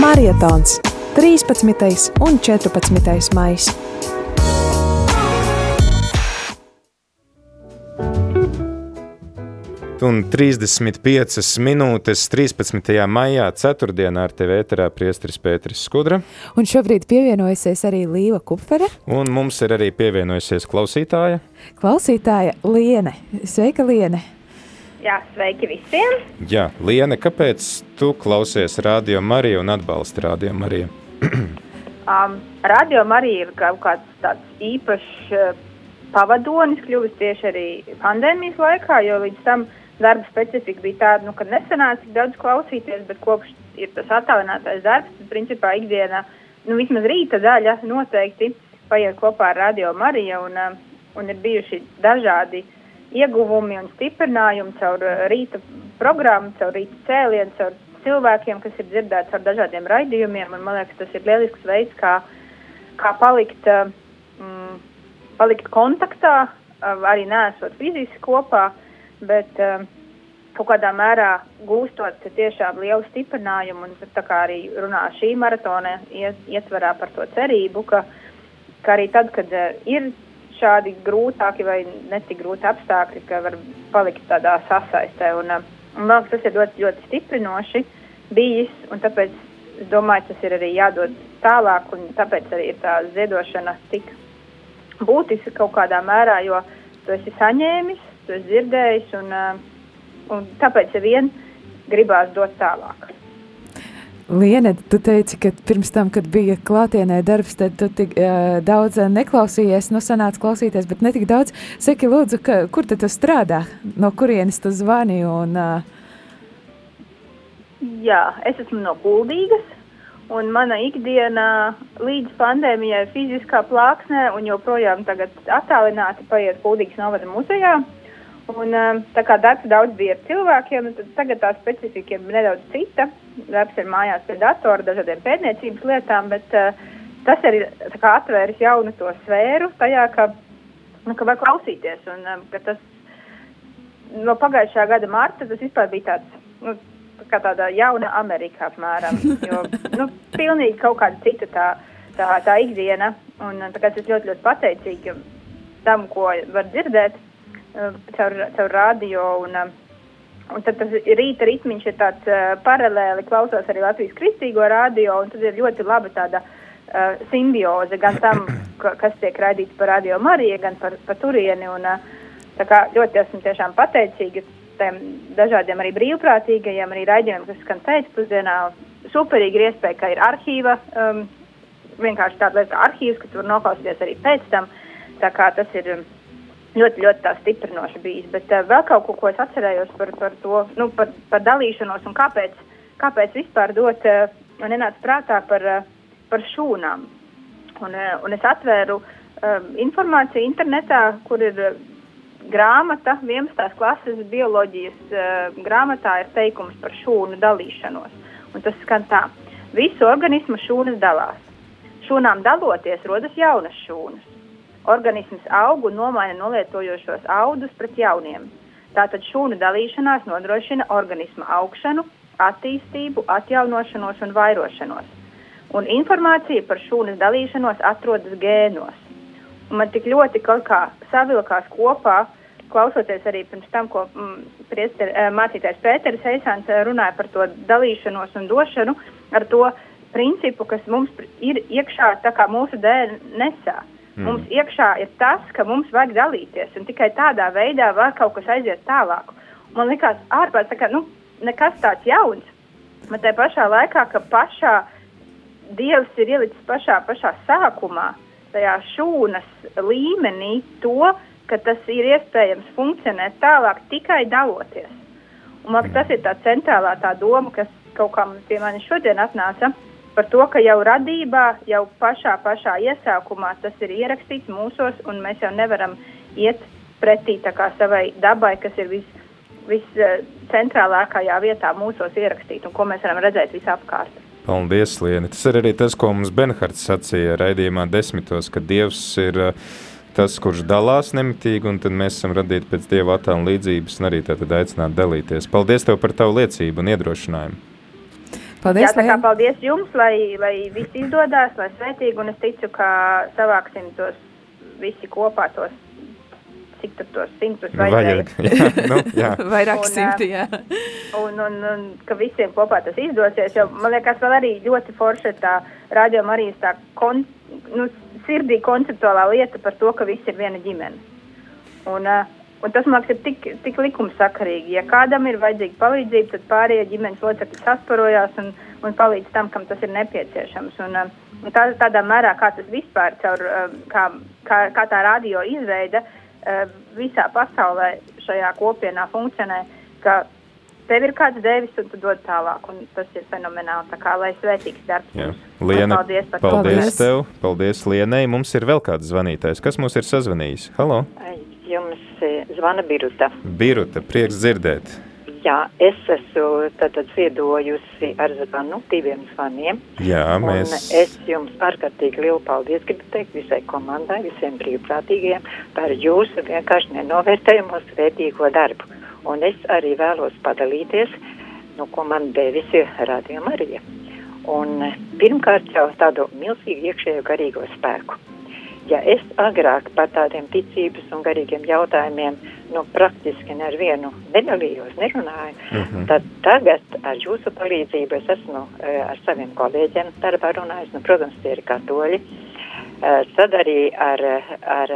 Marietons 13. un 14. maijs. Un 35 minūtes 13. maijā, 4. ar tevi ēterā priesteris Pēteris Skudra. Un šobrīd pievienojusies arī Līva Kupfere. Un mums ir arī pievienojusies klausītāja. Klausītāja Liene. Sveika, Liene! Jā, sveiki visiem! Jā, Liene, kāpēc tu klausies Radio Mariju un atbalsti Radio Mariju? um, Radio Marija ir kaut kāds tāds īpašs uh, pavadonis kļuvis tieši arī pandēmijas laikā, jo līdz tam darba specifika bija tāda, nu, ka nesanāca tik daudz klausīties, bet kopš ir tas attālinātais darbs, tad principā ikdienā, nu, vismaz rīta daļa noteikti paiet kopā ar Radio Mariju un, uh, un ir bijuši dažādi ieguvumi un stiprinājumi caur rīta programmu, caur rīta cēlienu, caur cilvēkiem, kas ir dzirdēts ar dažādiem raidījumiem, un man liekas, tas ir lielisks veids, kā, kā palikt, mm, palikt kontaktā, arī nesot fiziski kopā, bet um, kaut kādā mērā gūstot tiešām lielu stiprinājumu, un tā kā arī runā šī maratona ietverā par to cerību, ka, ka arī tad, kad ir šādi grūtāki vai netik grūti apstākļi, ka var palikt tādā sasaistē, un, un man liekas, tas ir ļoti, ļoti stiprinoši bijis, un tāpēc es domāju, tas ir arī jādod tālāk, un tāpēc arī ir tā ziedošana tik būtiska kaut kādā mērā, jo tu esi saņēmis, tu esi dzirdējis, un, un tāpēc vien gribās dot tālāk. Liene, tu teici, ka pirms tam, kad bija klātienē darbs, tad tu tik uh, daudz neklausījies, nu sanāca klausīties, bet netik daudz. Saki, lūdzu, ka, kur tad tu strādā, no kurienes tu zvani un uh, Jā, es esmu no Kuldīgas, un mana ikdiena līdz pandēmijai fiziskā plāksnē un joprojām tagad attālināti paiet Kuldīgas novada muzejā. Un, um, tā kā darbs daudz bija ar cilvēkiem, tad tagad tā specifika ir nedaudz cita. Darbs ir mājās pie datora, dažādiem pētniecības lietām, bet uh, tas arī atvēris jaunu to sfēru tajā, ka, nu, ka var klausīties. Un, um, ka tas no pagājušā gada marta tas bija tāds. Nu, kā tāda jauna Amerika apmēram. Jo, nu, pilnīgi kaut kāda cita tā, tā, tā ikdiena. Un tāpēc es ļoti, ļoti pateicīga tam, ko var dzirdēt caur, caur radio. Un, uh, un tad tas rīta ritmiņš ir tāds uh, paralēli klausos arī Latvijas kristīgo radio, un tad ir ļoti laba tāda uh, simbioze gan tam, kas tiek raidīts par radio Mariju, gan par, par turieni. Un, uh, tā kā ļoti esmu tiešām pateicīga tiem dažādiem arī brīvprātīgajiem, arī raidījumiem, kas skan pēcpusdienā. Superīgi ir iespēja, ka ir arhīva, um, vienkārši tāda lieta kā arhīvs, ka tu vari noklausīties arī pēc tam. Tā kā tas ir um, ļoti, ļoti tā stiprinoši bijis. Bet uh, vēl kaut ko, ko es atcerējos par, par to, nu, par, par dalīšanos un kāpēc, kāpēc vispār dot, uh, man nenāca prātā par, uh, par šūnām. Un, uh, un es atvēru um, informāciju internetā, kur ir uh, grāmata, 11. klases bioloģijas uh, grāmatā ir teikums par šūnu dalīšanos. Un tas skan tā: visu organismu šūnas dalās. Šūnām daloties, rodas jaunas šūnas. Organisms aug un nomaina nolietojošos audus pret jauniem. Tātad šūnu dalīšanās nodrošina organisma augšanu, attīstību, atjaunošanos un vairošanos. Un informācija par šūnas dalīšanos atrodas gēnos. Un man tik ļoti kaut kā savilkās kopā, klausoties arī pirms tam, ko mm, priester, eh, mācītājs Pēteris Eisāns eh, runāja par to dalīšanos un došanu, ar to principu, kas mums ir iekšā tā kā mūsu dēļ nesā. Mm. Mums iekšā ir tas, ka mums vajag dalīties, un tikai tādā veidā var kaut kas aiziet tālāk. Man liekas, ārpus tā kā nu, nekas tāds jauns, bet tajā pašā laikā, ka pašā Dievs ir ielicis pašā, pašā sākumā, tajā šūnas līmenī to, ka tas ir iespējams funkcionēt tālāk tikai daloties. Un, man, tas ir tā centrālā tā doma, kas kaut kā pie manis šodien atnāca par to, ka jau radībā, jau pašā, pašā iesākumā tas ir ierakstīts mūsos, un mēs jau nevaram iet pretī savai dabai, kas ir vis, viscentrālākajā vietā mūsos ierakstīt, un ko mēs varam redzēt visapkārt. Paldies, Lieni. Tas ir arī tas, ko mums Benhards sacīja raidījumā desmitos, ka Dievs ir tas, kurš dalās nemitīgi, un tad mēs esam radīti pēc Dieva attēla līdzības un arī tad aicināt dalīties. Paldies tev par tavu liecību un iedrošinājumu. Paldies, Jā, tā kā paldies jums, lai, lai viss izdodas, lai svētīgi, un es ticu, ka savāksim tos visi kopā, tos, cik tos simtus vajadzēja. Vajag. Jā, nu, jā. Vairāk Un, simti, jā. Un, un, un ka visiem kopā tas izdosies, jo man liekas, vēl arī ļoti forša tā rādījuma arī tā kon, nu, sirdī konceptuālā lieta par to, ka viss ir viena ģimene. Un, uh, un tas, man liekas, ir tik, tik likumsakarīgi. Ja kādam ir vajadzīga palīdzība, tad pārējie ģimenes locekļi sasparojās un, un palīdz tam, kam tas ir nepieciešams. Un, uh, un tā, tādā mērā, kā tas vispār caur, uh, kā, kā, kā tā radio izveida, uh, visā pasaulē šajā kopienā funkcionē, ka tev ir kāds devis, un tu dod tālāk. Un tas ir fenomenāli. Tā kā lai svētīgs darbs. Jā. Liena, paldies paldies Paldies. tev, paldies Lienai. Mums ir vēl kāds zvanītājs. Kas mums ir sazvanījis? Halo, Jums eh, zvana Biruta. Biruta, prieks dzirdēt. Jā, es esmu tātad ziedojusi ar zvanu diviem zvaniem. Jā, Un mēs. es jums ārkārtīgi lielu paldies gribu teikt visai komandai, visiem brīvprātīgajiem par jūsu vienkārši nenovērtējumu svētīgo darbu. Un es arī vēlos padalīties, nu, ko man devusi Radio Marija. Un eh, pirmkārt jau tādu milzīgu iekšējo garīgo spēku. Ja es agrāk par tādiem ticības un garīgiem jautājumiem, nu, praktiski nevienu nedalījos, nerunāju, Mhm. tad tagad ar jūsu palīdzību es esmu e, ar saviem kolēģiem darbā runājis, nu, protams, tie ir katoļi, e, tad arī ar, ar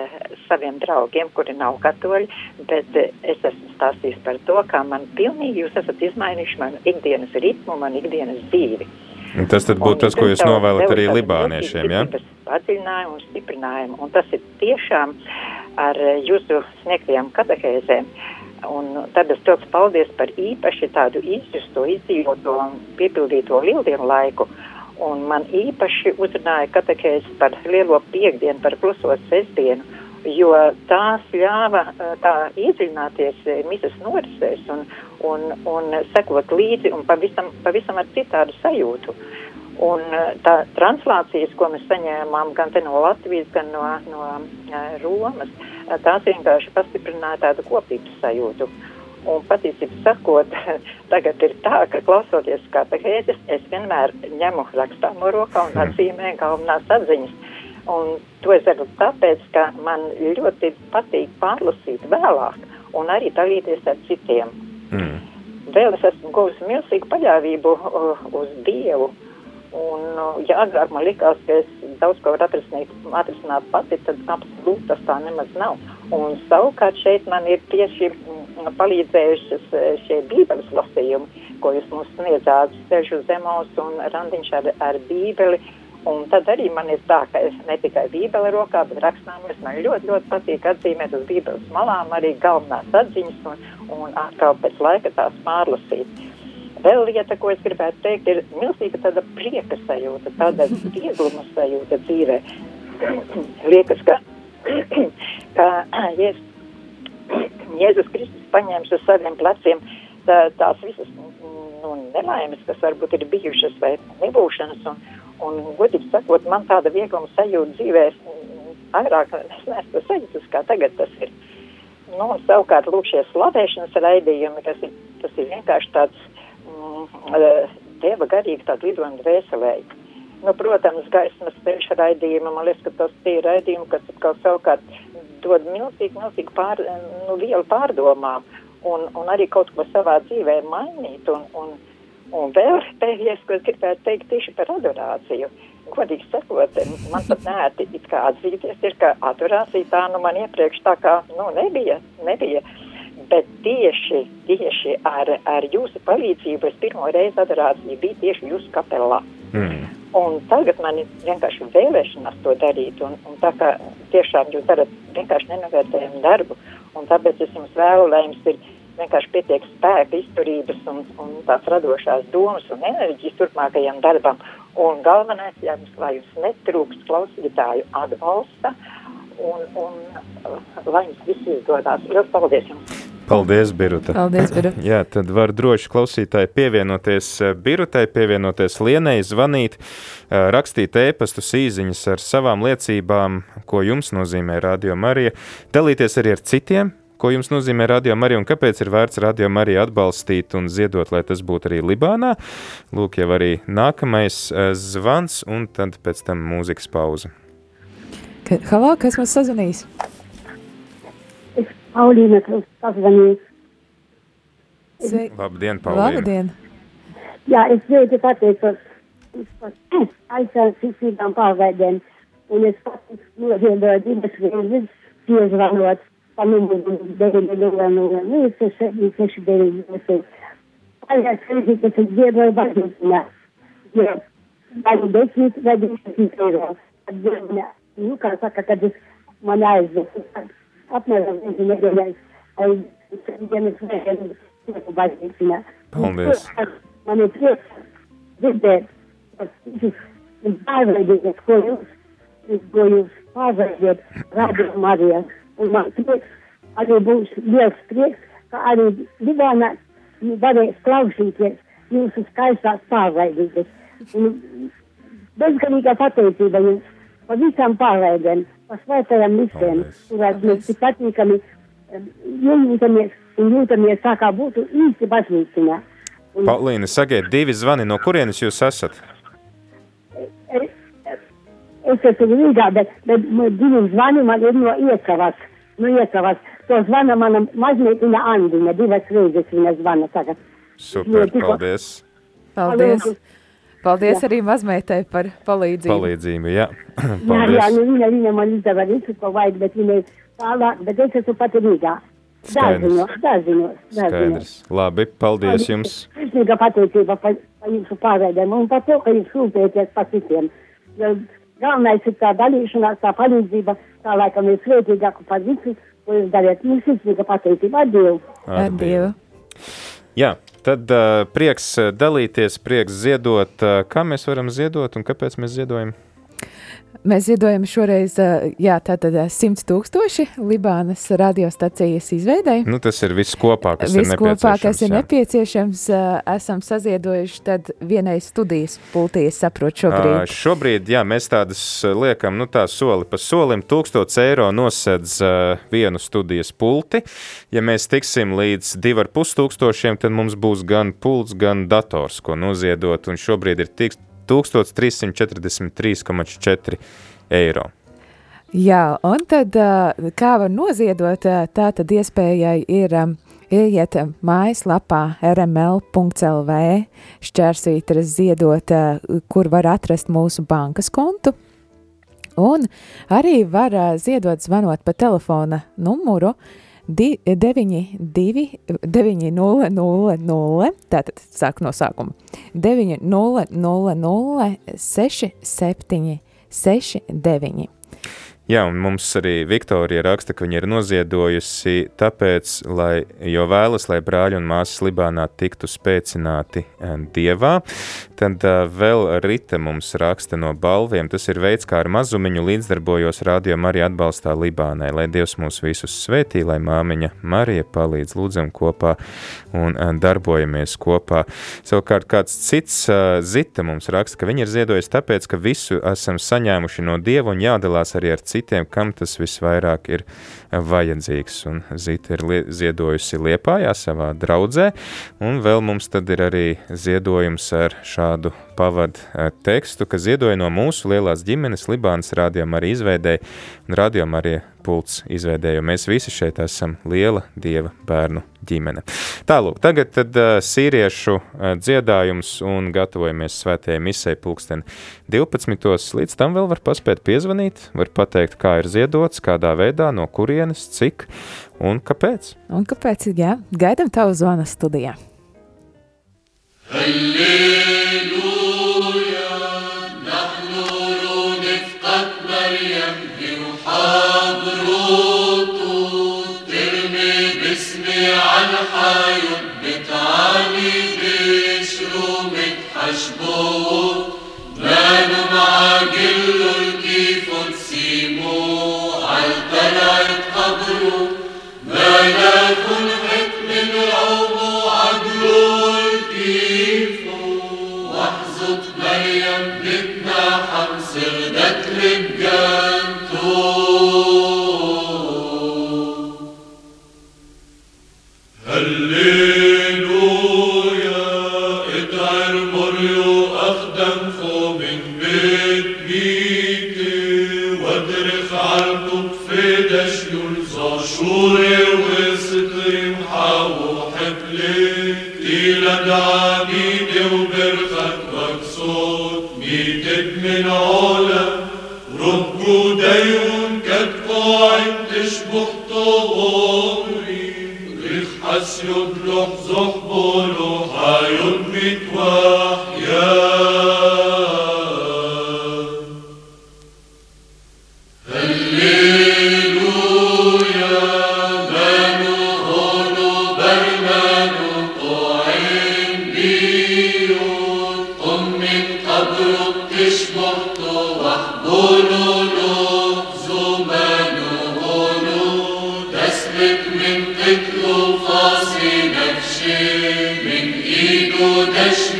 saviem draugiem, kuri nav katoļi, bet es esmu stāstījis par to, kā man pilnīgi jūs esat izmainījuši manu ikdienas ritmu, manu ikdienas dzīvi. Un Tas būtu tas, ko jūs novēlat arī libāniešiem? Ja? Padziļinājumu un stiprinājumu, un tas ir tiešām ar jūsu sniegtajām katehēzēm. Un tad es teiktu paldies par īpaši tādu izjusto, izdzīvoto un piepildīto lieldienu laiku. Un man īpaši uzrunāja katehēzes par lielo piekdienu, par kluso sestdienu, jo tās ļāva tā iedziļināties misas norisēs un, un, un sekot līdzi un pavisam, pavisam ar citādu sajūtu. Un tā translācijas, ko mēs saņēmām gan no Latvijas, gan no, no Romas, tās vienkārši pastiprināja tādu kopības sajūtu. Un patiesībā sakot, tagad ir tā, ka klausoties katehēzes, es vienmēr ņemu rakstāmo rokā un atzīmēju galvenās atziņas. Un to es daru tāpēc, ka man ļoti patīk pārlasīt vēlāk un arī dalīties ar citiem. Mm. Vēl es esmu guvusi milzīgu paļāvību uh, uz Dievu. Un, uh, ja agrāk man likās, ka es daudz ko varu atrisināt, atrisināt pati, tad absolūti tas tā nemaz nav. Un savukārt šeit man ir tieši mm, palīdzējušas eh, šie bībeles lasījumi, ko jūs mums sniedzāt, uz zemos un randiņš ar, ar bībeli. Un tad arī man ir tā, ka es ne tikai bībeli rokā, bet rakstāmies. Man ļoti, ļoti patīk atzīmēt uz bībeles malām arī galvenās atziņas un, un atkal pēc laika tās pārlasīt. Vēl lieta, ko es gribētu teikt, ir milzīga tāda prieka sajūta, tāda viegluma sajūta dzīvē. Liekas, ka, ka Jēzus, Jēzus Kristus paņēmis uz saviem pleciem tā, tās visas nu, nelaimes, kas varbūt ir bijušas vai nebūšanas. Un, un godīgi sakot, man tāda viegluma sajūta dzīvē mm, agrāk es neesmu sajūtas, kā tagad tas ir. Nu, savukārt, lūk, šie slavēšanas raidījumi, tas ir, tas ir vienkārši tāds mm, eh, deva garīgi tādu lidojumu dvēselē. Nu, protams, gaismas ceļš raidījumi, man liekas, ka tas tie raidījumi, kas atkal savukārt dod milzīgi, milzīgi pār, nu, vielu pārdomām un, un arī kaut ko savā dzīvē mainīt. Un, un, un vēl pēdējais, ko es gribētu teikt tieši par adorāciju. Godīgi sakot, man pat nērti it kā atzīties, ir, ka adorācija tā nu man iepriekš tā kā, nu, nebija, nebija. Bet tieši, tieši ar, ar jūsu palīdzību es pirmo reizi adorāciju bija tieši jūsu kapelā. Mm. Un tagad man ir vienkārši vēlēšanās to darīt. Un, un tā kā tiešām jūs darat vienkārši nenovērtējumu darbu, un tāpēc es jums vēlu, lai jums ir vienkārši pietiek spēka, izturības un, un tās radošās domas un enerģijas turpmākajam darbam. Un galvenais, ja jums, lai jums netrūkst klausītāju atbalsta, un, un lai jums viss izdodas. Lielas paldies jums! Paldies, Biruta. Paldies, Biruta. Jā, tad var droši klausītāji pievienoties eh, Birutai, pievienoties Lienai, zvanīt, eh, rakstīt ēpastus īziņas ar savām liecībām, ko jums nozīmē Radio Marija, dalīties arī ar citiem, ko jums nozīmē Radio Marija un kāpēc ir vērts Radio Marija atbalstīt un ziedot, lai tas būtu arī Libānā. Lūk, jau arī nākamais uh, zvans un tad pēc tam mūzikas pauze. Halo, kas mums sazvanīs? Es Paulīna sazvanīju. Sveiki. Labdien, Paulīna. Labdien. Jā, es ļoti pateicos par aizsardzības pārveidēm. Un es pats noziedoju divas reizes, piezvanot pa numuru 900 69. Pagājās reizes, kad es ziedoju baznīcinā. Jo, vai 10 vai 20 eiro. Tad, nu, kā saka, kad es man aizvedu. Apmēram viens nedēļas dienas vēlēšanas tieku baznīcinā. Paldies. Man ir prieks dzirdēt, ka šis pārveidīgas, ko jūs, ko jūs pārveidiet Radio Marijā. Un man prieks, arī būs liels prieks, ka arī Libānā varēs klausīties jūsu skaistās pārveidīgas. Un bezgalīga pateicība jums par visām pārveidēm, par svētajām misēm, kurās mēs tik patīkami jūtamies un jūtamies tā, kā būtu īsti baznīciņā. Un Paulīna, sakiet, divi zvani, no kurienes jūs esat? es, es esmu Rīgā, bet, bet divi zvani man ir no iekavas. No iekavas. To zvana mana mazmeitiņa Andina, divas reizes viņa zvana tagad. Super, tikko- paldies. Paldies. Paldies. Paldies arī mazmeitai par palīdzību. Palīdzību, jā. Jā, jā, Paldies. nu viņa, viņa man izdeva visu, ko vajag, bet viņa ir tālāk, bet es esmu pati Rīgā. Dažinos, dažinos, dažinos. Labi, paldies jums. Sirsnīga pateicība par, par jūsu pārveidēm un par to, ka jūs rūpēties par citiem. Jo galvenais ir tā dalīšanās, tā palīdzība, tā laikam ir svētīgāka par visu, ko jūs dariet. Mums sirsnīga pateicība. Adieu! Ar Dievu. Jā, tad uh, prieks dalīties, prieks ziedot. Uh, kā mēs varam ziedot un kāpēc mēs ziedojam? Mēs ziedojam šoreiz, jā, tātad ā, 100 tūkstoši Libānas radiostacijas izveidēji. Nu, tas ir viss kopā, kas Viss ir kopā, nepieciešams. kas ir jā. nepieciešams, esam saziedojuši tad vienai studijas pultī, es saprotu šobrīd. šobrīd, jā, mēs tādas liekam, nu tā soli pa solim, 1000 eiro nosedz uh, vienu studijas pulti. Ja mēs tiksim līdz 2,5 tūkstošiem, tad mums būs gan pults, gan dators, ko noziedot, un šobrīd ir tiks 1343,4 eiro. Jā, un tad kā var noziedot, tā tad iespējai ir ieiet mājaslapā rml.lv, šķērsvītras ziedot, kur var atrast mūsu bankas kontu. Un arī var ziedot zvanot pa telefona numuru 92, 900, tātad sāk no sākuma 900, 67, 69. Jā, un mums arī Viktorija raksta, ka viņa ir noziedojusi tāpēc, lai, jo vēlas, lai brāļi un māsas Libānā tiktu spēcināti eh, dievā. Tad uh, vēl Rita mums raksta no balviem. Tas ir veids, kā ar mazumiņu līdzdarbojos radio Marija atbalstā Libānai. Lai Dievs mūs visus svētī, lai māmiņa Marija palīdz lūdzam kopā un uh, darbojamies kopā. Savukārt kāds cits uh, Zita mums raksta, ka viņa ir ziedojusi tāpēc, ka visu esam saņēmuši no Dieva un jādalās arī ar citiem, kam tas visvairāk ir vajadzīgs. Un Zita ir lie ziedojusi Liepājā savā draudzē, un vēl mums tad ir arī ziedojums ar šādu pavadu eh, tekstu, ka ziedoja no mūsu lielās ģimenes Libānas rādījuma arī izveidēja un rādījuma arī pults izveidē, jo mēs visi šeit esam liela dieva bērnu ģimene. Tālūk, tagad tad uh, sīriešu uh, dziedājums un gatavojamies svētajai misē pulksten 12. Līdz tam vēl var paspēt piezvanīt, var pateikt, kā ir ziedots, kādā veidā, no kurienes, cik un kāpēc. Un kāpēc, jā, gaidam tavu zvanu studijā. Hey! صوت ميتب من علا رب ديون كالقاعد تشبه طغاري ريح حس يضرب من قتله فاصي نفشي من ايده دشم